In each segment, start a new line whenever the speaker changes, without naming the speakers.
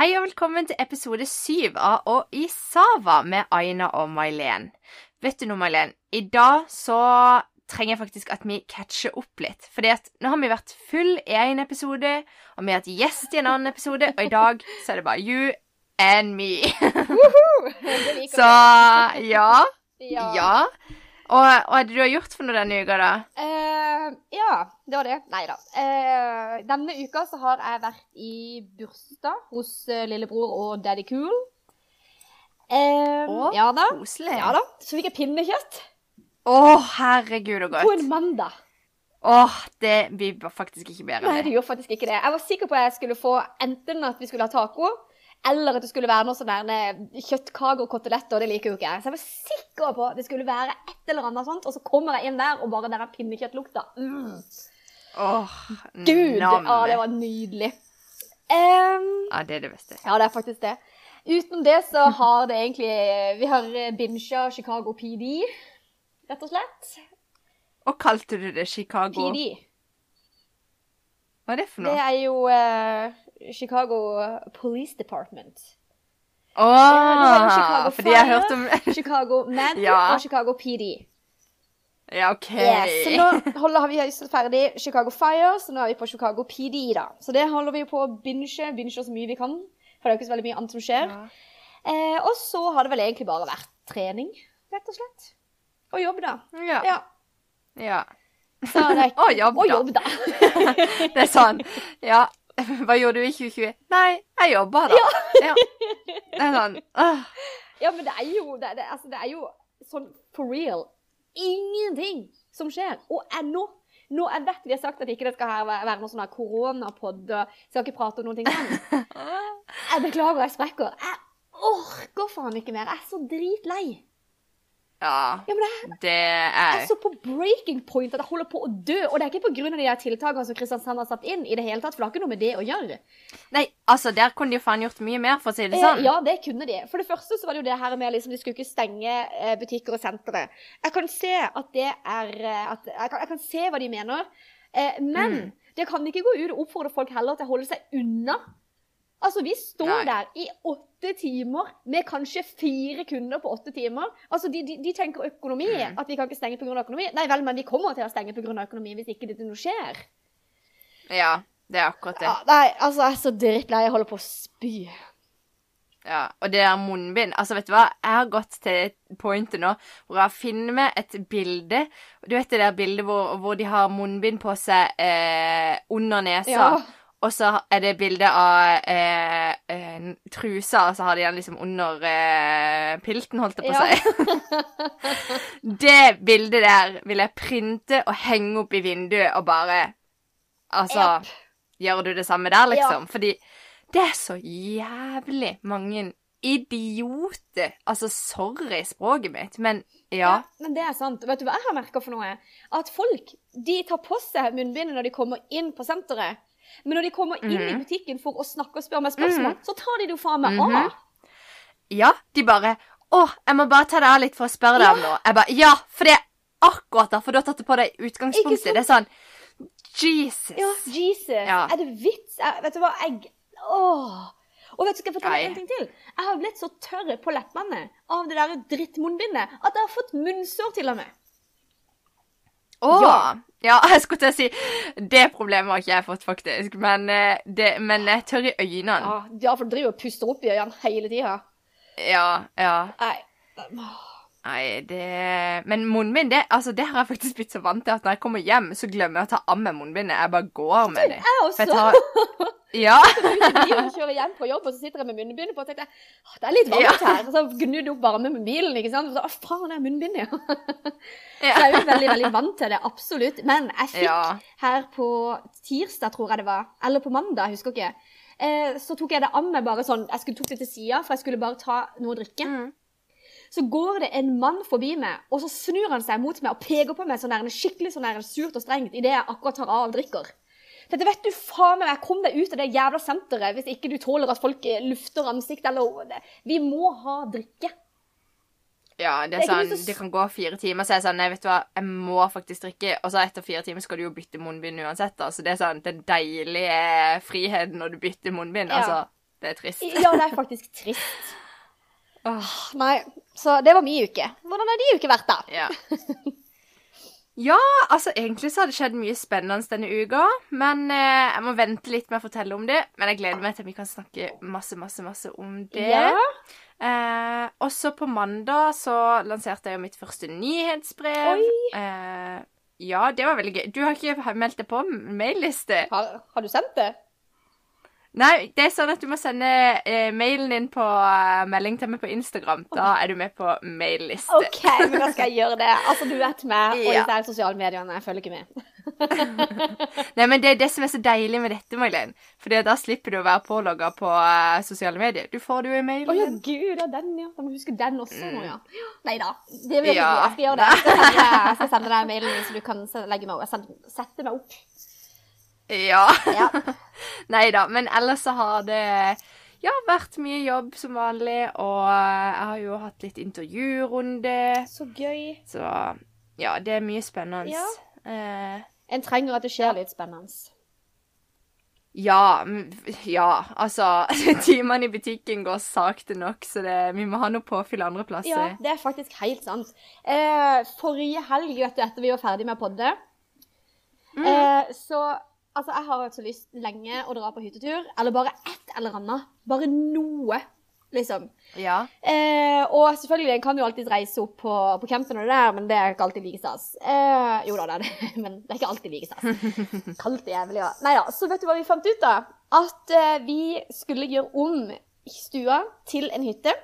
Hei og velkommen til episode syv av Og i Sava med Aina og Mailen. Vet du noe, Mailen? I dag så trenger jeg faktisk at vi catcher opp litt. Fordi at nå har vi vært full i en episode, og vi har hatt gjest i en annen episode, og i dag så er det bare you and me. Så ja.
Ja.
Og hva er det du har gjort for noe denne uka, da?
Uh, ja, det var det. Nei da. Uh, denne uka så har jeg vært i bursdag hos uh, lillebror og daddy cool.
Uh,
ja da.
Koselig.
Ja da. Så fikk jeg pinnekjøtt
Å, herregud og godt.
på en mandag.
Åh, det blir faktisk ikke bedre.
Nei, det gjorde faktisk ikke det. Jeg var sikker på at jeg skulle få enten at vi skulle ha taco, eller at det skulle være noe sånn kjøttkaker og koteletter. Det liker jo ikke jeg. Så jeg var sikker på det skulle være et eller annet sånt, og så kommer jeg inn der, og bare den der pinnekjøttlukta. Mm.
Åh,
Gud!
nam.
Ah, det var nydelig. Um,
Ja, det er det beste.
ja, det er faktisk det. Utenom det så har det egentlig Vi har binsja Chicago PD, rett og slett.
Og kalte du det Chicago?
PD.
Hva er det for noe?
Det er jo uh, Chicago Police Department. Er Chicago
fordi jeg har hørt om
Chicago Med
Ja.
og Chicago PD.
Ja, OK.
Yes, så nå holder vi ferdig Chicago Fire, så nå er vi på Chicago PD, da. Så det holder vi på å binge, binge så mye vi kan. For det er jo ikke så veldig mye annet som skjer.
Ja.
Eh, og så har det vel egentlig bare vært trening, rett og slett. Og jobb, da.
Ja.
Ja.
ja.
Så det er ikke...
Og jobb,
Og jobb, da.
Det er sånn Ja, hva gjorde du i 2020? Nei, jeg jobba, da. Ja. Sånn uh.
Ja, men det er jo det, det, altså, det er jo sånn for real ingenting som skjer. Og ennå nå, Jeg vet vi har sagt at ikke det skal være, noe sånn koronapod, og skal ikke prate om noen ting sånn. Jeg beklager, jeg sprekker. Jeg orker faen ikke mer. Jeg er så dritlei.
Ja,
Ja, det
det
Jeg
er
er så på breaking point at jeg holder på å dø. Og det er ikke pga. de her tiltakene som Kristiansand har satt inn, i det hele tatt, for det har ikke noe med det å gjøre.
Nei, altså, der kunne de jo faen gjort mye mer, for å si det
Eh,
sånn.
ja, det kunne de. For det første så var det jo det her med liksom, de skulle ikke stenge eh, butikker og sentre. Jeg kan se at det er eh, at, jeg, kan, jeg kan se hva de mener. Eh, men
Mm.
det kan ikke gå ut og oppfordre folk heller til å holde seg unna. Altså, vi står
Nei.
der i åtte timer med kanskje fire kunder på åtte timer. Altså, de, de, de tenker økonomi,
Mm.
at vi kan ikke stenge pga. økonomi. Nei vel, men vi kommer til å stenge pga. økonomi hvis ikke dette noe skjer.
Ja, det er akkurat det.
Ja, nei, altså, jeg er så drittlei. Jeg holder på å spy.
Ja, og det der munnbind Altså, vet du hva? Jeg har gått til pointet nå hvor jeg har funnet med et bilde. Du vet det der bildet hvor, hvor de har munnbind på seg eh, under nesa,
Ja.
Og så er det bilde av eh, eh, trusa, og så har de den liksom under eh, pilten, holdt jeg på å
Ja.
si. det bildet der vil jeg printe og henge opp i vinduet og bare Altså
yep.
Gjør du det samme der, liksom? Fordi det er så jævlig mange idioter. Altså, sorry språket mitt, men ja.
Men det er sant. Vet du hva jeg har merka for noe? At folk de tar på seg munnbindet når de kommer inn på senteret. Men når de kommer inn i
Mhm.
butikken for å snakke og spørre meg spørsmål, så tar de det jo faen meg
Mhm.
av.
Ja, de bare Å, jeg må bare ta det av litt for å spørre deg om noe. Jeg bare Ja, for det er akkurat derfor du har tatt det på deg i utgangspunktet. Det er sånn Jesus.
Ja, Jesus.
Ja.
Er det vits? Jeg, vet du hva, jeg Åh. Og vet du, skal jeg fortelle
deg
en ting til? Jeg har blitt så tørr på leppene av det der drittmunnbindet at jeg har fått munnsår til og med.
Å!
Ja.
Ja. jeg skulle til å si Det problemet har ikke jeg fått, faktisk. Men, eh, det, men jeg tør i øynene.
Ja, ja for du driver og puster opp i øynene hele tida.
Ja, ja.
Nei.
Nei, det Men munnbind, det, altså, det har jeg faktisk blitt så vant til at når jeg kommer hjem, så glemmer jeg å ta av meg munnbindet. Jeg bare går med det.
Jeg
For
også.
jeg tar Ja.
kjører hjem på jobb, og så sitter jeg med munnbindet på og tenker det er litt varmt
Ja.
her. Og så gnudde jeg opp varme med bilen, ikke sant. Og så, å faen, det er munnbind, ja. Så jeg er jo veldig, veldig vant til det, absolutt. Men jeg fikk
Ja.
her på tirsdag, tror jeg det var, eller på mandag, husker ikke, eh, så tok jeg det av meg bare sånn, jeg skulle tok det til sida, for jeg skulle bare ta noe å drikke.
Mm.
Så går det en mann forbi meg, og så snur han seg mot meg og peker på meg sånn der, skikkelig sånn der, surt og strengt idet jeg akkurat tar av og drikker. Dette vet du faen meg, kom deg ut av det jævla senteret hvis ikke du tåler at folk eh, lufter ansikt eller det. Vi må ha drikke.
Ja, det
Det
er
er
sånn,
så-
det kan gå fire timer, så er jeg sånn Nei, vet du hva, jeg må faktisk drikke. Og så etter fire timer skal du jo bytte munnbind uansett, da. Så det er sånn den deilige friheten når du bytter munnbind.
Ja.
Altså, Det er trist.
Ja, det er faktisk trist.
Åh,
Nei, så det var min uke. Hvordan har din uke vært, da?
ja. Ja, altså egentlig så har det skjedd mye spennende denne uka, men eh, jeg må vente litt med å fortelle om det. Men jeg gleder meg til at vi kan snakke masse, masse, masse om det.
Ja.
Eh, også på mandag så lanserte jeg jo mitt første nyhetsbrev. Eh, ja, det var veldig gøy. Du har ikke meldt deg på mailliste?
Har, har du sendt det?
Nei, det er sånn at du må sende eh, mailen din på eh, melding til meg på Instagram. Da er du med på mailliste.
OK, men da skal jeg gjøre det. Altså, du vet meg og
Ja.
her sosiale mediene. Jeg følger ikke med.
Nei, men det er det som er så deilig med dette, Mailen. For da slipper du å være pålogga på eh, sosiale medier. Du får det jo i
Å
mailen.
ja, gud, ja, den, ja. Da må huske den også nå, ja. Nei da. Det vil jeg
Ja.
ikke. Jeg skal gjøre det. Jeg skal sende, deg mailen min, så du kan legge meg Sette meg opp.
Ja.
Ja.
Nei da. Men ellers så har det ja, vært mye jobb som vanlig, og jeg har jo hatt litt intervjurunde.
Så gøy.
Så ja, det er mye spennende.
Ja.
Eh,
En trenger at det skjer litt spennende.
ja, ja, altså Timene i butikken går sakte nok, så det, vi må ha noe påfyll andre plasser.
Ja, det er faktisk helt sant. Eh, forrige helg, vet du, etter vi var ferdig med å podde, eh, så Altså, jeg har hatt så lyst lenge å dra på hyttetur, eller bare ett eller annet. Bare noe, liksom.
Ja.
Eh, og selvfølgelig, en kan jo alltid reise opp på, på campen og det der, men det er ikke alltid like stas. Eh, jo da, det er det, men det er ikke alltid like stas. Kaldt jævlig, ja. Nei da, så vet du hva vi fant ut da? At eh, vi skulle gjøre om stua til en hytte.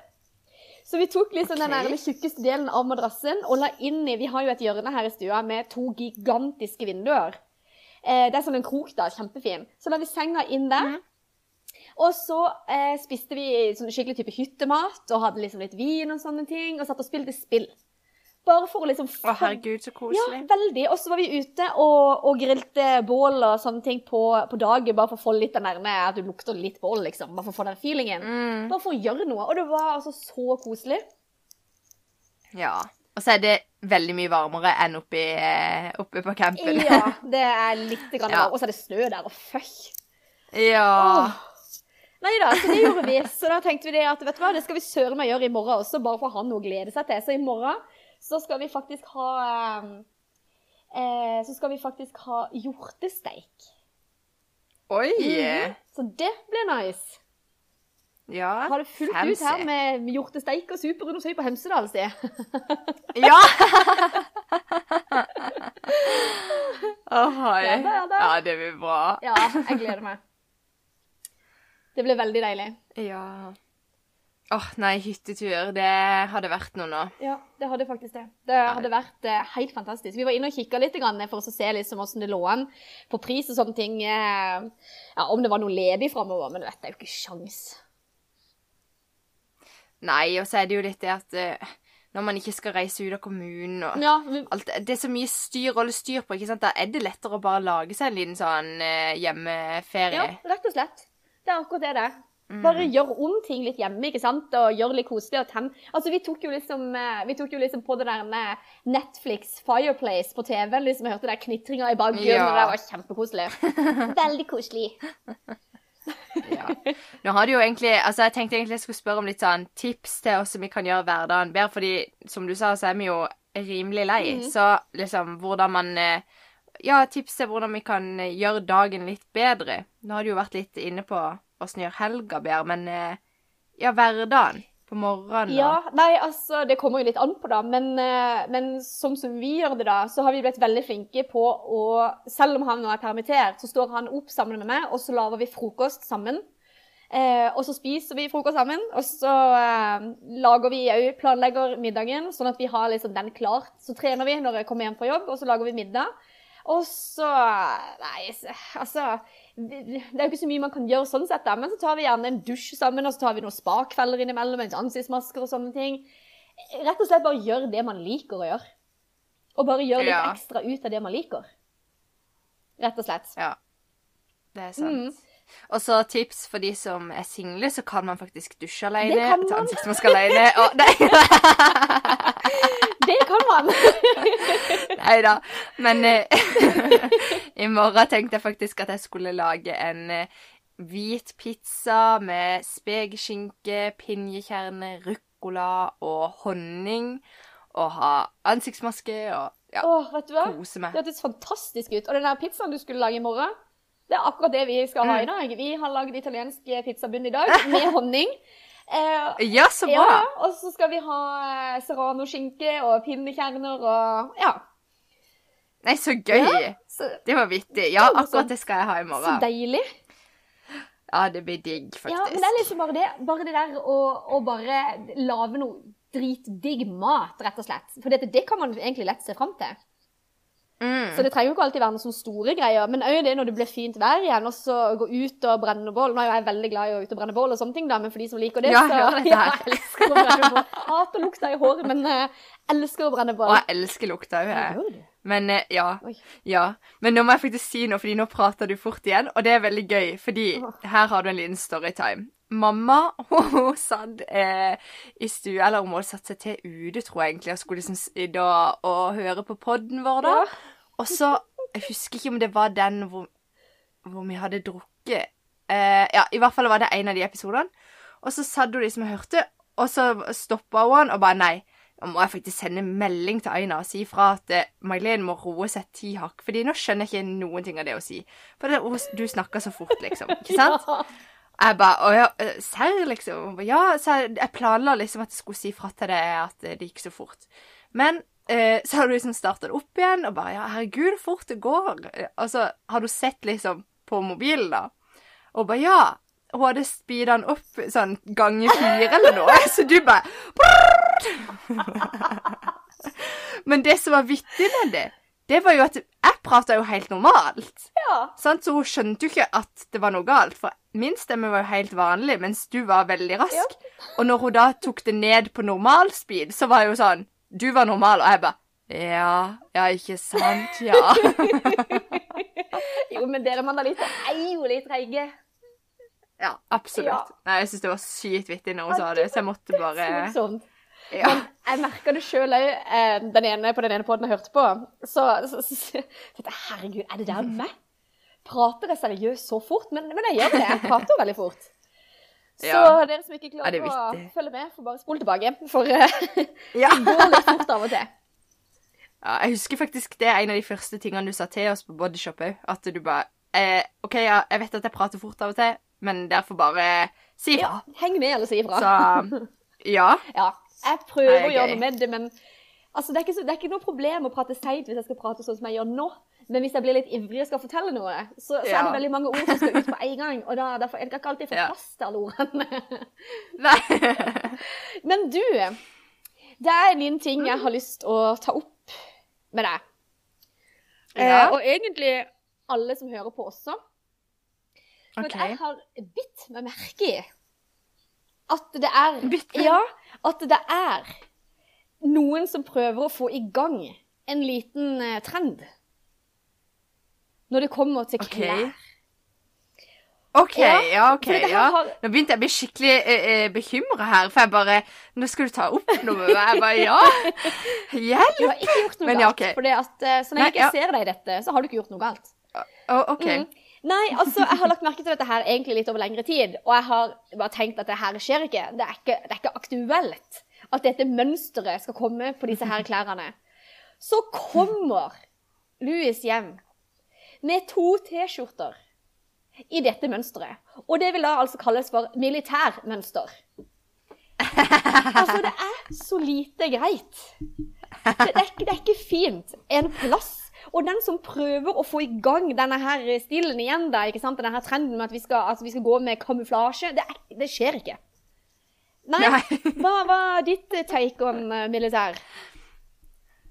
Så vi tok liksom den
Ok.
der tjukkeste delen av madrassen og la inn i Vi har jo et hjørne her i stua med to gigantiske vinduer. Eh, det er sånn en krok, da. Kjempefin. Så la vi senga inn der. Og så eh, spiste vi sånn skikkelig type hyttemat og hadde liksom litt vin og sånne ting. Og satt og spilte spill. Bare for å liksom
Å, herregud, så
Ja, veldig. Og så var vi ute og, og grilte bål og sånne ting på, på dagen, bare for å få litt den der med at du lukter litt bål, liksom. Bare for å få den feelingen.
Mm,
Bare for å gjøre noe. Og det var altså så koselig.
ja. Og så er det veldig mye varmere enn oppe, i, eh, oppe på campen.
Ja, det er litt grann
Ja.
Og så er det snø der, og føy.
ja.
Nei da, så det gjorde vi. Så da tenkte vi det at vet du hva, det skal vi søren meg gjøre i morgen også, bare for å ha noe å glede seg til. Så i morgen så skal vi faktisk ha eh, eh, Så skal vi faktisk ha hjortesteik.
Oi!
Mhm. Så det blir nice.
Ja,
Har det fullt ut her med hjortesteik og superundersøy på Hemsedal, si.
Ja! Åh,
Ja, det det.
ja, det blir bra.
Ja, jeg gleder meg. Det blir veldig deilig.
Ja. Åh, nei, hyttetur, det hadde vært noe nå.
Ja, det hadde faktisk det. Det hadde vært eh, helt fantastisk. Vi var inne og kikka litt for å se liksom hvordan det lå an på pris og sånne ting. eh, Ja, Om det var noe ledig framover, men vet, det er jo ikke sjans.
Nei, og så er det jo litt det at uh, når man ikke skal reise ut av kommunen og
Ja, vi,
alt, Det er så mye styr og styr på, ikke sant? Da er det lettere å bare lage seg en liten sånn hjemmeferie.
ja, rett og slett. Det er akkurat det det er. Bare gjør om ting litt hjemme, ikke sant? og gjør litt koselig. og tenn. Altså, Vi tok jo liksom, eh, vi tok jo liksom på det der med Netflix Fireplace på TV. liksom, Jeg hørte der knitringa i bakgrunnen,
Ja.
og det var kjempekoselig. Veldig koselig.
Ja. Nå har du jo egentlig Altså, jeg tenkte egentlig jeg skulle spørre om litt sånn tips til hvordan vi kan gjøre hverdagen bedre, fordi som du sa, så er vi jo rimelig lei.
Mm.
Så liksom hvordan man eh, Ja, tips til hvordan vi kan eh, gjøre dagen litt bedre. Nå har du jo vært litt inne på åssen gjøre helga bedre, men eh, ja, hverdagen på morgenen da?
Ja, nei, altså, det kommer jo litt an på, da. Men, eh, men sånn som vi gjør det, da, så har vi blitt veldig flinke på å Selv om han nå er permittert, så står han opp sammen med meg, og så lager vi frokost sammen. Eh, og så spiser vi frokost sammen, og så eh, lager vi òg planlegger middagen, sånn at vi har liksom den klart. Så trener vi når jeg kommer hjem fra jobb, og så lager vi middag. Og så Nei, altså Det er jo ikke så mye man kan gjøre sånn sett, da, men så tar vi gjerne en dusj sammen, og så tar vi noen spakvelder innimellom, en ansiktsmasker og sånne ting. Rett og slett bare gjør det man liker å gjøre. Og bare gjør litt
Ja.
ekstra ut av det man liker. Rett og slett.
Ja. Det er sant.
Mm.
Og så tips for de som er single, så kan man faktisk dusje alene.
Det kan
Ta ansiktsmaske alene. Og, nei.
Det kan man!
Nei da. Men eh, i morgen tenkte jeg faktisk at jeg skulle lage en eh, hvit pizza med spekeskinke, pinjekjerne, ruccola og honning. Og ha ansiktsmaske og ja,
Åh, vet du hva?
kose meg.
Det hørtes fantastisk ut. Og den der pizzaen du skulle lage i morgen, det er akkurat det vi skal ha i dag. Vi har lagd italiensk pizzabunn i dag med honning. Eh,
Ja, så
ja,
bra.
og så skal vi ha eh, serrano-skinke og pinnekjerner og ja.
Nei, så gøy.
Så,
Det var vittig. Ja, akkurat det skal jeg ha i morgen.
så deilig.
Ja, det blir digg, faktisk.
Ja, men det er liksom bare det, bare det der å, å bare lage noe dritdigg mat, rett og slett. For det, det kan man egentlig lett se fram til.
Mm.
Så det trenger jo ikke alltid være noen sånne store greier. Men òg det når det blir fint vær igjen, og så gå ut og brenne bål. Nå er jo jeg veldig glad i å ut og brenne bål og sånne ting, da, men for de som liker det,
Ja,
så
jeg det
ja, jeg elsker å brenne bål. Hater lukta i håret, men uh, elsker å brenne
Og
bål.
jeg elsker lukta òg, jeg. Men uh, ja. Ja. Men nå må jeg faktisk si noe, fordi nå prater du fort igjen, og det er veldig gøy, fordi her har du en liten storytime. Mamma hun satt eh, i stua, eller hun måtte satt seg til ute, tror jeg egentlig, og skulle liksom sitte og, høre på podden vår da.
Ja.
Og så, jeg husker ikke om det var den hvor, hvor vi hadde drukket. Eh, ja, i hvert fall var det en av de episodene. Og så satt hun liksom og hørte, og så stoppa hun og bare nei. Nå må jeg faktisk sende melding til Aina og si fra at eh, May-Len må roe seg ti hakk. Fordi nå skjønner jeg ikke noen ting av det å si. For det, hun- du snakker så fort, liksom. Ikke sant?
Ja.
Jeg bare Å ja, eh, serr, liksom? Ja, så jeg, planla liksom at jeg skulle si fra til deg at det gikk så fort. Men eh, så har du liksom starta det opp igjen, og bare Ja, herregud, så fort det går. Og så har du sett liksom på mobilen, da? Og bare Ja. Hun hadde speeda den opp sånn ganger fire eller noe, så du bare Men det som var vittig med det, det var jo at jeg prata jo helt normalt.
ja.
Sant? Så hun skjønte jo ikke at det var noe galt, for min stemme var jo helt vanlig, mens du var veldig rask. Og når hun da tok det ned på normal speed, så var jeg jo sånn Du var normal, og jeg bare Ja, ja, ikke sant, ja.
Jo, men dere mandaliter er jo litt treige.
ja, absolutt.
Ja.
Nei, jeg syns det var sykt vittig når hun sa det, så jeg måtte bare
Sånn.
Ja.
Men jeg merka det sjøl òg, eh, på den ene poden jeg hørte på. Så, så, så, så herregud, er det der meg? Prater jeg seriøst så fort? Men, men jeg gjør det. Jeg prater veldig fort. Så
Ja.
dere som ikke klarer
er
å følge med, får bare spole tilbake. For eh,
ja.
det går litt fort av og til.
Ja, jeg husker faktisk det er en av de første tingene du sa til oss på Bodyshop òg. At du bare eh, OK, ja, jeg vet at jeg prater fort av og til, men derfor bare si ifra.
Ja, heng med eller si ifra.
Så ja.
Ja, jeg prøver
er
å gjøre noe med det, men altså, det, er så, det er ikke noe problem å prate seint hvis jeg skal prate sånn som jeg gjør nå. Men hvis jeg blir litt ivrig og skal fortelle noe, så, så er det veldig mange ord som skal ut på en gang. Og da, derfor jeg kan ikke alltid få plass til alle ordene.
Nei.
Men du, det er en liten ting jeg har lyst å ta opp med deg.
Ja.
Eh, og egentlig alle som hører på også. For okay. jeg har bitt meg merke i at det er
Bitt?
Ja, at det er noen som prøver å få i gang en liten eh, trend. Når det kommer til klær.
OK,
Ja,
ja, OK. ja.
har-
Nå begynte jeg å bli skikkelig eh, bekymra her, for jeg bare Nå skal du ta opp noe med meg. Jeg bare Ja. Hjelp!
Du har ikke gjort noe
Men ja,
galt. For eh, så lenge
Nei,
jeg ikke ser deg i dette, så har du ikke gjort noe galt.
Oh, OK.
Mm. Nei, altså, jeg har lagt merke til dette her egentlig litt over lengre tid, og jeg har bare tenkt at det her skjer ikke. Det er ikke, det er ikke aktuelt at dette mønsteret skal komme på disse her klærne. Så kommer Louis hjem med to T-skjorter i dette mønsteret. Og det vil da altså kalles for militærmønster. Altså, det er så lite greit. Det, det, er det er ikke fint en plass. Og den som prøver å få i gang denne her stilen igjen, da, ikke sant? denne her trenden med at vi skal, altså, vi skal gå med kamuflasje, det, er, det skjer ikke. Nei,
Nei.
hva var ditt take on eh, militær?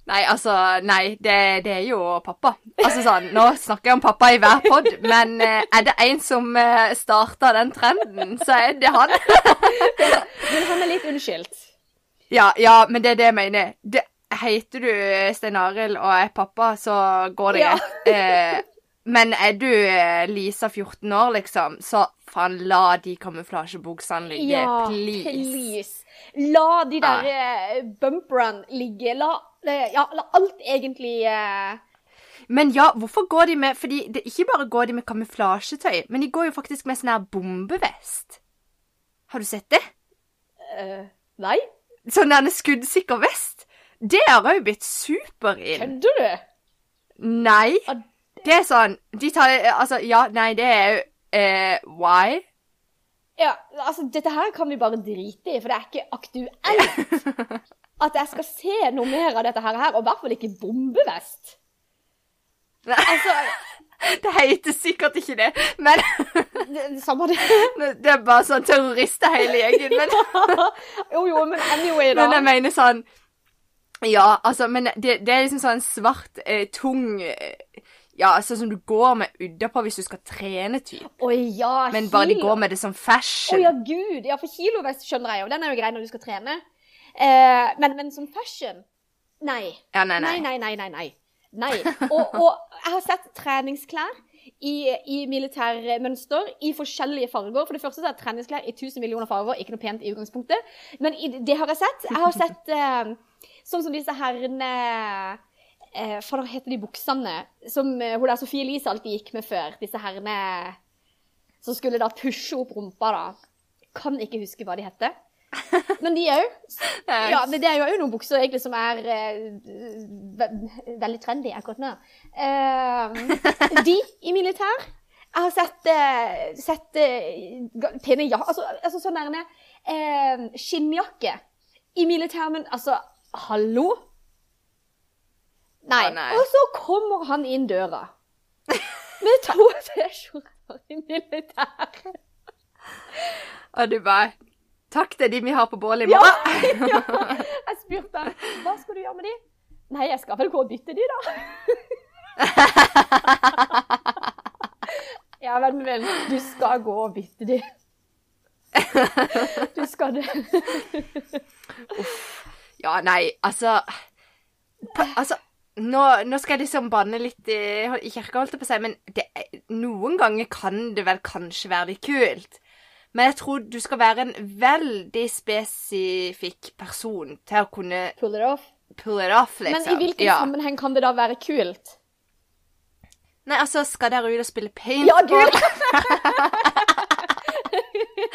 Nei, altså Nei, det, det er jo pappa. Altså sånn, Nå snakker jeg om pappa i hver pod, men eh, er det en som uh, starta den trenden, så er det han.
Men han er litt unnskyldt.
Ja, ja, men det er det jeg mener. Det, heter du Stein Arild og er pappa, så går det
Ja.
greit. Eh, men er du eh, Lisa 14 år, liksom, så faen, la de kamuflasjebuksene ligge.
Ja,
please.
please. La de der ja. bumperne ligge. La, eh, ja, la alt egentlig eh,
Men ja, hvorfor går de med Fordi det, ikke bare går de med kamuflasjetøy, men de går jo faktisk med sånn her bombevest. Har du sett det?
Uh, nei?
Sånn der skuddsikker vest. Det har òg blitt super inn.
Kødder du?
Nei.
Ah,
Det er sånn De tar Altså, ja, nei, det er jo eh, Why?
Ja, altså, dette her kan vi bare drite i, for det er ikke aktuelt at jeg skal se noe mer av dette her, og i hvert fall ikke bombevest.
Nei,
Altså,
det heter sikkert ikke det, men
det, samme det.
Det er bare sånn terrorister hele gjengen. Men,
Jo, jo, men anyway, da.
men jeg mener sånn Ja, altså, men det, det er liksom sånn svart, eh, tung eh, Ja, sånn som du går med utapå hvis du skal trene, typ.
Å ja,
Men bare de går med det som
Å
fashion.
ja, gud. Ja, for kilovest skjønner jeg jo. Den er jo grei når du skal trene. Eh, men, men som fashion? Nei.
Ja, nei. Nei,
nei, nei, nei. nei. nei. Og, og jeg har sett treningsklær i, i militærmønster i forskjellige farger. For det første så er treningsklær i 1000 millioner farger ikke noe pent i utgangspunktet. Men i, det har jeg sett. Jeg har sett eh, sånn som disse herrene eh, Hva heter de buksene som eh, hun der Sofie Elise alltid gikk med før? Disse herrene som skulle da pushe opp rumpa, da. Kan ikke huske hva de heter. Men de òg. Ja, men det er jo òg noen bukser egentlig som er eh, ve veldig trendy akkurat nå. Eh, de i militær. Jeg har sett, eh, sett eh, pene ja... Altså, altså sånn nærme eh, skinnjakke i militær, men altså Hallo? Nei.
Å, nei.
Og så kommer han inn døra med to T-skjorter i militæret.
Og du bare Takk, det er de vi har på bålet i morgen.
ja. Jeg spurte han hva skal du gjøre med de? Nei, jeg skal vel gå og bytte de, da. ja, vennen min, du skal gå og bytte de. Du skal det.
Ja, nei, altså pa, Altså, nå, nå skal jeg liksom banne litt i, i kirka, holdt jeg på å si, men det, noen ganger kan det vel kanskje være litt kult. Men jeg tror du skal være en veldig spesifikk person til å kunne
Pull it off.
pull it off, liksom.
Men i hvilken
ja.
sammenheng kan det da være kult?
Nei, altså, skal dere ut og spille paintball?
Ja, gud!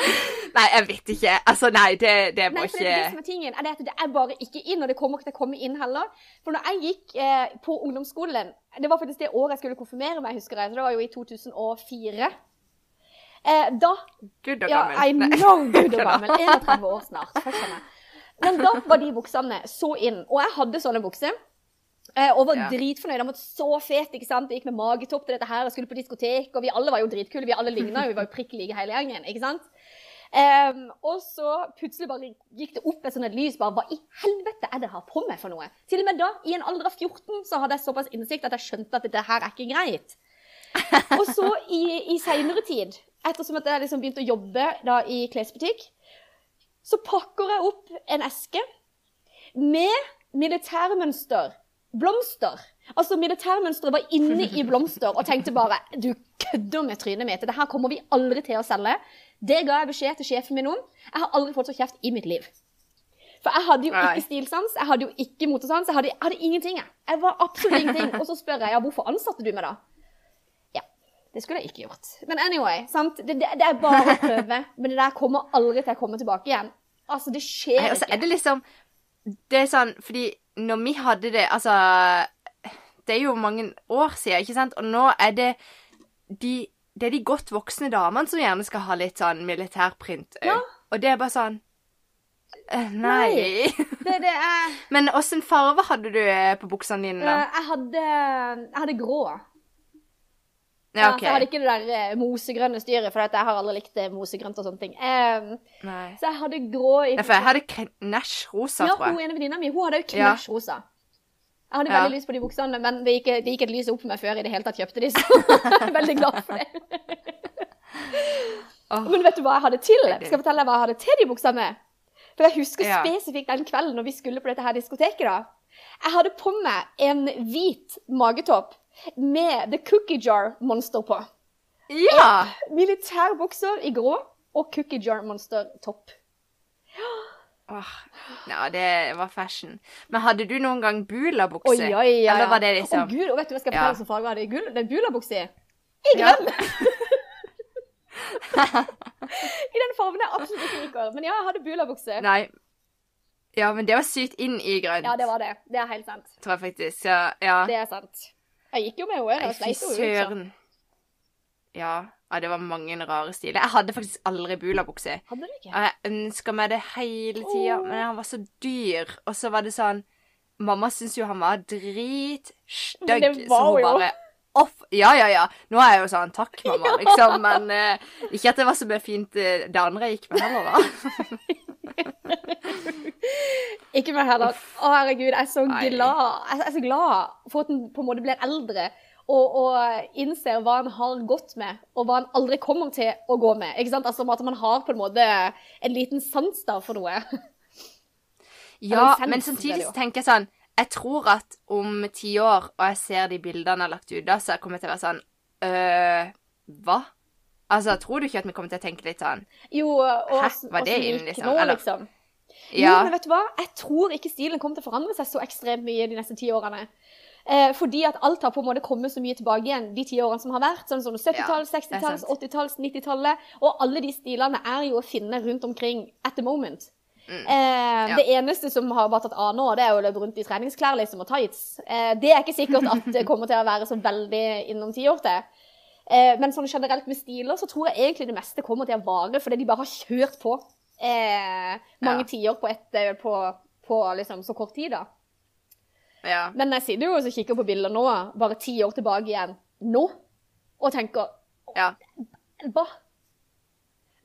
Nei, jeg vet ikke. Altså, nei, det, det må
Nei, for det det
ikke
som er tingen. Er det, at det er bare ikke inn, og det kommer ikke til å komme inn heller. For når jeg gikk eh, på ungdomsskolen Det var faktisk det året jeg skulle konfirmere meg, husker jeg. Så det var jo i 2004. Eh, da
Gud og
Ja,
gammel.
I know gud og gammel. 31 år snart. Men da var de buksene så inn. Og jeg hadde sånne bukser. eh, Og var
Ja.
dritfornøyd. Jeg måtte så fet, ikke sant. Jeg gikk med magetopp til dette her og skulle på diskotek. Og vi alle var jo dritkule. Vi alle ligna jo. Vi var jo prikk like hele gjengen. ikke sant? Em, og så plutselig bare gikk det opp et sånt lys. bare, Hva i helvete er det jeg har på meg for noe? Til og med da, i en alder av 14, så hadde jeg såpass innsikt at jeg skjønte at dette her er ikke greit. Og så i, i seinere tid, ettersom at jeg liksom begynte å jobbe da i klesbutikk, så pakker jeg opp en eske med militærmønster. Blomster. Altså, militærmønsteret var inne i blomster og tenkte bare Du kødder med trynet mitt. Dette kommer vi aldri til å selge. Det ga jeg beskjed til sjefen min om. Jeg har aldri fått så kjeft i mitt liv. For jeg hadde jo
Nei.
ikke stilsans, jeg hadde jo ikke motesans, jeg hadde, jeg hadde ingenting. Jeg. jeg var absolutt ingenting. Og så spør jeg ja, hvorfor ansatte du meg da? Ja, det skulle jeg ikke gjort. Men anyway, sant? Det, det, det er bare å prøve. Men det der kommer aldri til å komme tilbake igjen. Altså, det skjer
Nei, og
ikke.
er det liksom Det er sånn Fordi når vi hadde det Altså Det er jo mange år siden, ikke sant? Og nå er det de Det er de godt voksne damene som gjerne skal ha litt sånn militærprint òg.
Ja.
Og det er bare sånn eh, Nei.
Det, det er
Men åssen farge hadde du eh, på buksene dine, da?
Eh, jeg, hadde, jeg hadde grå.
Ja,
okay. Jeg hadde ikke det der mosegrønne styret, for jeg har aldri likt mosegrønt og sånne ting.
Um,
så jeg hadde grå i
Nei, for jeg hadde knæsj-rosa,
Ja,
tror
hun
jeg.
ene venninna mi hun hadde jo
Ja.
Jeg hadde
Ja.
veldig lyst på de buksene, men det gikk, det gikk et lys opp for meg før jeg i det hele tatt kjøpte de, så jeg er veldig glad for det.
Oh.
Men vet du hva jeg hadde til? Skal jeg fortelle deg hva jeg hadde til de buksene? For jeg husker
Ja.
spesifikt den kvelden når vi skulle på dette her diskoteket. da. Jeg hadde på meg en hvit magetopp med The Cookie Jar Monster på.
Ja!
Militærbukser i grå og Cookie Jar Monster topp.
Åh, ja, det var fashion. Men hadde du noen gang bulabukse?
oi, oi.
Eller var det liksom Å
gud, og vet du hva jeg skal
Ja.
fortelle som farge var det? Gull? Det er bulabukse i. I
Ja.
grønn! I den fargen jeg absolutt ikke liker. Men ja, jeg hadde bulabukse.
Nei. Ja, men det var sykt inn i grønt,
Ja, det var det. Det er helt sant.
tror jeg faktisk. Ja. ja.
Det er sant. Jeg gikk jo med henne. Jeg sleit jo ut.
søren. Ja. ja, det var mange rare stiler. Jeg hadde faktisk aldri bulabukse.
Hadde du ikke?
Og jeg ønska meg det hele tida,
oh.
men han var så dyr. Og så var det sånn Mamma syntes jo han var dritstygg, så hun
jo-
bare Off. Ja, ja, ja. Nå er jeg jo sånn takk, mamma, liksom. Men uh, ikke at det var så fint uh, det andre jeg gikk med heller, da.
Ikke meg heller. Å, herregud, jeg er så glad Jeg er så glad for at den på en måte blir eldre og, og innser hva han har gått med, og hva han aldri kommer til å gå med. Ikke sant? Altså At man har på en måte en liten sans da for noe.
Ja,
sens,
men samtidig så tenker jeg sånn Jeg tror at om ti år, og jeg ser de bildene jeg har lagt ut da, så kommer jeg til å være sånn øh, Hva? Altså, tror du ikke at vi kommer til å tenke litt sånn
Jo, og,
Hæ? Var det inn, liksom?
Nå,
liksom.
liksom. Jo, men vet du hva? Jeg tror ikke stilen kommer til å forandre seg så ekstremt mye de neste ti årene. Eh, fordi at alt har på en måte kommet så mye tilbake igjen de ti årene som har vært. Sånn som 70-talls,
Ja, det er
60-talls, 80-talls, 90-tallet. Og alle de stilene er jo å finne rundt omkring at the moment.
Mm.
Eh, Det eneste som har bare tatt av nå, det er å løpe rundt i treningsklær liksom, og tights. Eh, det er ikke sikkert at det kommer til å være så veldig innom ti år til. Eh, men sånn generelt med stiler så tror jeg egentlig det meste kommer til å vare, fordi de bare har kjørt på eh, mange
Ja.
tiår på, et, eh, på, på liksom, så kort tid. da.
Ja.
Men jeg sitter jo og kikker på bilder nå, bare ti år tilbake igjen, nå, og tenker
ja.
Hva?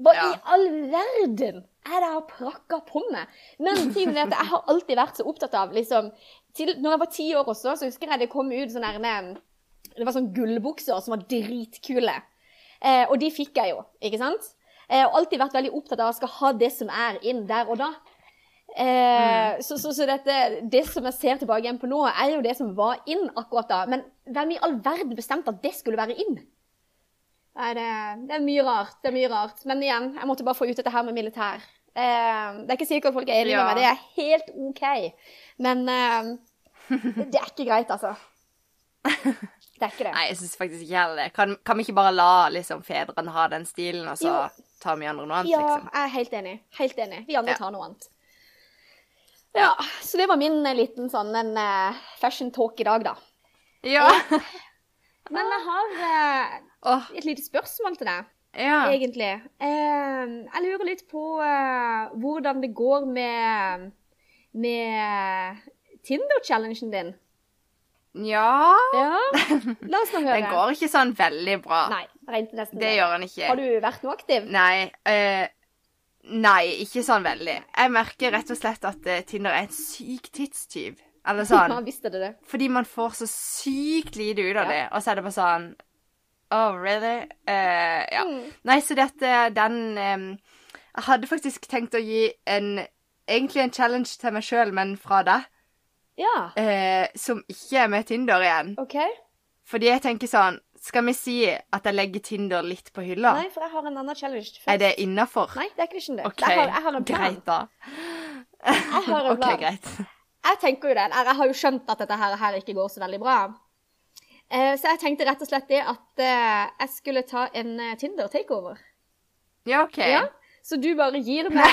Hva
Ja.
i all verden er det jeg har prakka på meg? Men tingen er at jeg har alltid vært så opptatt av liksom, til, Når jeg var ti år også, så husker jeg det kom ut sånne her, Det var sånn gullbukser som var dritkule. Eh, og de fikk jeg jo, ikke sant? Eh, og alltid vært veldig opptatt av å skal ha det som er inn der og da. Eh, Så, så, så dette, det som jeg ser tilbake igjen på nå, er jo det som var inn akkurat da. Men hvem i all verden bestemte at det skulle være inn? Nei, det, det er mye rart. Det er mye rart. Men igjen, jeg måtte bare få ut dette her med militær. Eh, det er ikke sikkert folk er enige
Ja.
med meg. Det er helt OK. Men eh, det, det er ikke greit, altså. Det er ikke det.
Nei, jeg syns faktisk ikke heller det. Kan, kan vi ikke bare la liksom fedrene ha den stilen, og så
Jo.
tar vi andre noe annet,
Ja,
liksom?
jeg er helt enig. Helt enig. Vi andre
Ja.
tar noe annet. Ja, så det var min eh, liten sånn en eh, fashion talk i dag, da.
Ja.
Men jeg har
uh,
et lite spørsmål til deg,
ja.
egentlig. Uh, jeg lurer litt på uh, hvordan det går med, med Tinder-challengen din.
Ja
Ja, la oss nå høre.
Den går ikke sånn veldig bra.
Nei, rent nesten
Det gjør den ikke.
Har du vært noe aktiv?
Nei. eh, nei, ikke sånn veldig. Jeg merker rett og slett at eh, Tinder er en syk tidstyv. Eller sånn.
Ja, visste det det?
Fordi man får så sykt lite ut av
Ja.
det, og så er det bare sånn Oh, really? Uh, ja.
Mm.
Nei, så dette, den um, Jeg hadde faktisk tenkt å gi en Egentlig en challenge til meg sjøl, men fra deg,
Ja,
Uh, som ikke er med Tinder igjen.
OK.
Fordi jeg tenker sånn Skal vi si at jeg legger Tinder litt på hylla?
Nei, for jeg har en annen challenge først.
Er det innafor?
Nei, det er ikke det.
OK,
Jeg, har, jeg har en plan.
greit, da.
Jeg har en
plan.
plan.
greit.
Jeg tenker jo det. Jeg har jo skjønt at dette her, her ikke går så veldig bra. Eh, Så jeg tenkte rett og slett det at eh, jeg skulle ta en eh, Tinder-takeover.
Ja, OK.
Ja? Så du bare gir meg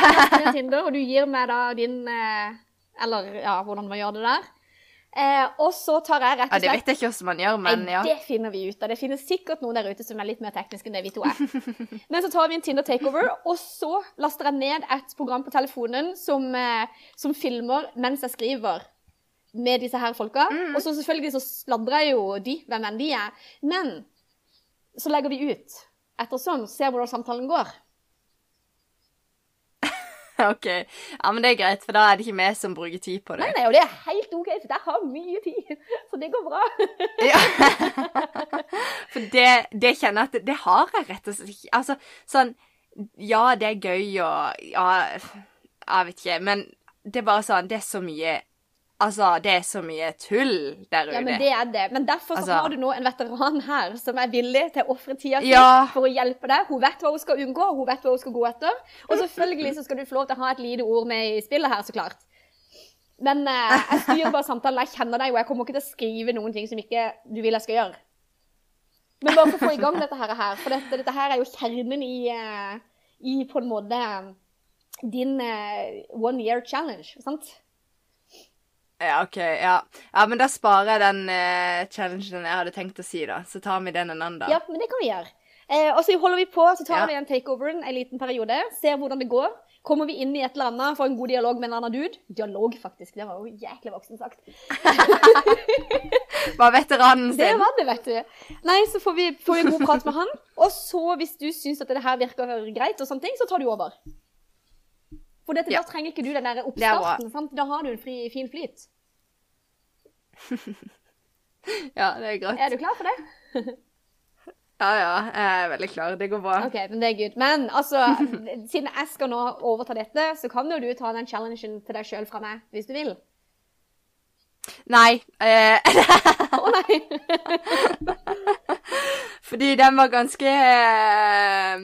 Tinder, og du gir meg da din Eller ja, hvordan man gjør det der. Eh, og så tar jeg rett
Ja,
og
det
slett
vet jeg ikke hvordan man gjør, men ja.
det finner vi ut av. Det finnes sikkert noen der ute som er litt mer tekniske enn det vi to er. Men så tar vi en Tinder takeover, og så laster jeg ned et program på telefonen som, eh, som filmer mens jeg skriver med disse her folka.
Mm.
Og så selvfølgelig så sladrer jo de hvem enn de er. Men så legger vi ut ettersom, ser hvordan samtalen går.
OK. Ja, men det er greit, for da er det ikke vi som bruker tid på det.
Nei, nei, og det er helt OK, for jeg har mye tid. Så det går bra.
Ja. For det, det kjenner jeg at det, har jeg rett og slett ikke. Altså, sånn Ja, det er gøy og Ja, jeg vet ikke. Men det er bare sånn Det er så mye Altså, det er så mye tull der ute.
Ja, men det er det. Men derfor så
Altså-
har du nå en veteran her som er villig til å ofre tida si
Ja.
for å hjelpe deg. Hun vet hva hun skal unngå, hun vet hva hun skal gå etter. Og selvfølgelig så skal du få lov til å ha et lite ord med i spillet her, så klart. Men eh, jeg styrer bare samtalen. Jeg kjenner deg, og jeg kommer ikke til å skrive noen ting som ikke du vil jeg skal gjøre. Men bare for å få i gang dette her, her for dette, dette her er jo kjernen i, eh, i på en måte din uh, one year challenge, sant?
Ja, OK. Ja. ja, men da sparer jeg den uh, challengen jeg hadde tenkt å si, da. Så tar vi den en annen dag.
Ja, men det kan vi gjøre. Eh, og så holder vi på, så tar
Ja.
vi den takeoveren en liten periode, ser hvordan det går. Kommer vi inn i et eller annet, får en god dialog med en annen dude. Dialog, faktisk. Det var jo jæklig voksen sagt.
Var veteranen sin.
Det var det, vet du. Nei, så får vi, får vi en god prat med han. Og så, hvis du syns at det her virker greit, og sånne ting, så tar du over. For dette,
Ja.
da trenger ikke du den der
er
oppstarten. sant? Da har du en fri, fin flyt.
Ja, det er greit.
Er du klar for det?
Ja, ja. Jeg er veldig klar. Det går bra.
Ok, men det er good. Men altså, siden jeg skal nå overta dette, så kan jo du ta den challengen til deg sjøl fra meg, hvis du vil.
Nei. Eh,
oh, nei!
fordi den var ganske eh,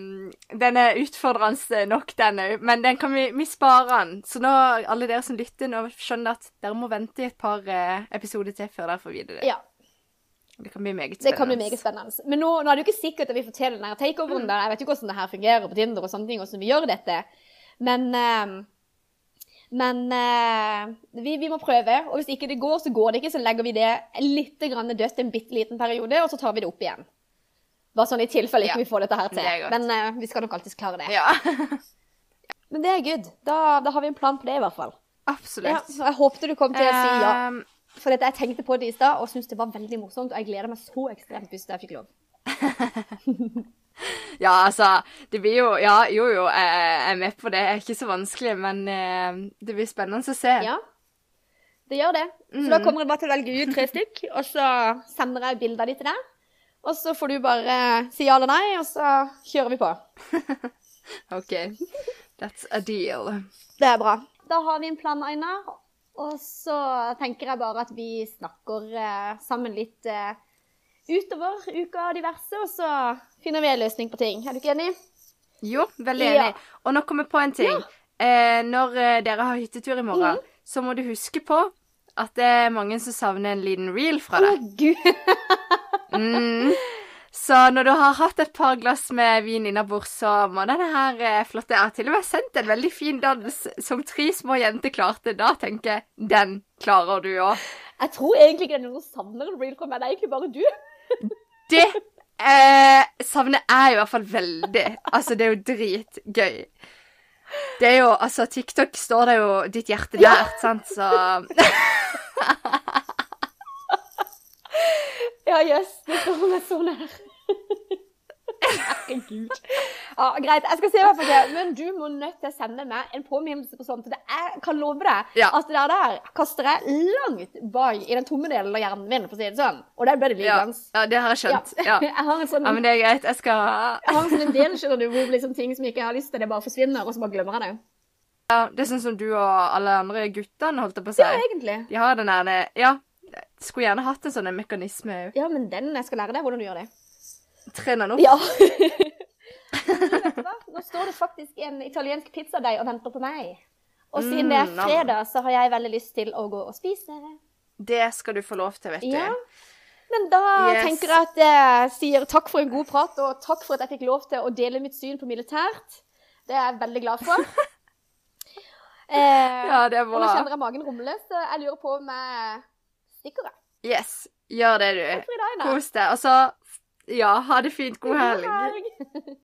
Den er utfordrende nok, den òg. Men den kan vi, vi sparer den. Så nå, alle dere som lytter, nå skjønner at dere må vente i et par eh, episoder til før dere får vite det.
Ja,
Det kan bli meget
det kan bli meget spennende. Men nå, nå er det jo ikke sikkert at vi får til den her takeoveren. Mm. Jeg vet jo ikke hvordan det her fungerer på Tinder og sånne ting, hvordan vi gjør dette. Men eh, men eh, vi, vi må prøve, og hvis ikke det går, så går det ikke. Så legger vi det litt grann dødt en bitte liten periode, og så tar vi det opp igjen. Bare sånn i tilfelle ikke
Ja,
vi får dette her til.
det.
Men eh, vi skal nok alltids klare det.
Ja,
Men det er good. Da, da har vi en plan på det, i hvert fall.
absolutt.
Ja, jeg håpte du kom til å si ja.
Ehm,
For jeg tenkte på det i stad og syntes det var veldig morsomt. Og jeg gleder meg så ekstremt hvis jeg fikk lov.
Ja, altså Det blir jo Ja, jo, jo, jeg er med på det. Det er ikke så vanskelig, men eh, det blir spennende å se.
Ja, det gjør det. Så da kommer jeg bare til å velge ut tre stykk, og så sender jeg bilder av de til deg. Og så får du bare si ja eller nei, og så kjører vi på.
OK. That's a deal.
Det er bra. Da har vi en plan, Aina. Og så tenker jeg bare at vi snakker eh, sammen litt eh, utover uka diverse, og så finner vi en løsning på ting. Er du ikke enig?
Jo, veldig
Ja.
enig. Og nå kommer jeg på en ting. Eh, når eh, dere har hyttetur i morgen, så må du huske på at det er mange som savner en liten reel fra
Å,
deg.
gud!
Mm. Så når du har hatt et par glass med vin innabords, så må denne her eh, flotte Jeg har til og med sendt en veldig fin dans som tre små jenter klarte. Da tenker jeg den klarer du òg.
Jeg tror egentlig ikke det er noen som savner en reel fra meg. Det er egentlig bare du.
Det eh, savner jeg i hvert fall veldig. Altså, det er jo dritgøy. Det er jo Altså, TikTok står det jo ditt hjerte nært, sant, så
Ja, jøss. Yes, det står meg så nær. Herregud. Ja, greit, jeg skal se hva jeg får til. Men du må nødt til å sende meg en påminnelse på sånt. For det jeg kan love deg
Ja.
at det der, der kaster jeg langt bak i den tomme delen av hjernen min, for å si det sånn. Og der ble det
ja,
liggende.
ja, det har jeg skjønt. Ja.
Jeg har en sånn,
ja, men det er greit. Jeg skal
jeg har en sånn del, skjønner du, hvor liksom ting som jeg ikke har lyst til, det bare forsvinner, og så bare glemmer jeg det.
ja, Det er sånn som du og alle andre guttene, holdt det på å si.
Ja, egentlig.
De har den der Ja. Skulle gjerne hatt en sånn mekanisme òg.
Ja, men den, jeg skal lære deg hvordan du gjør det.
Trene den opp.
Ja. Nå står det faktisk en italiensk pizzadeig og venter på meg. Og siden det er
Mm,
fredag, så har jeg veldig lyst til å gå og spise.
Det skal du få lov til, vet du.
Ja. Men da
Yes.
tenker jeg at jeg sier takk for en god prat, og takk for at jeg fikk lov til å dele mitt syn på militært. Det er jeg veldig glad for. eh,
Ja, det er bra.
og nå kjenner jeg magen rumle, så jeg lurer på om jeg stikker.
Yes. Gjør det, du. Kos deg. Og så ja, ha det fint. God helg.
God helg.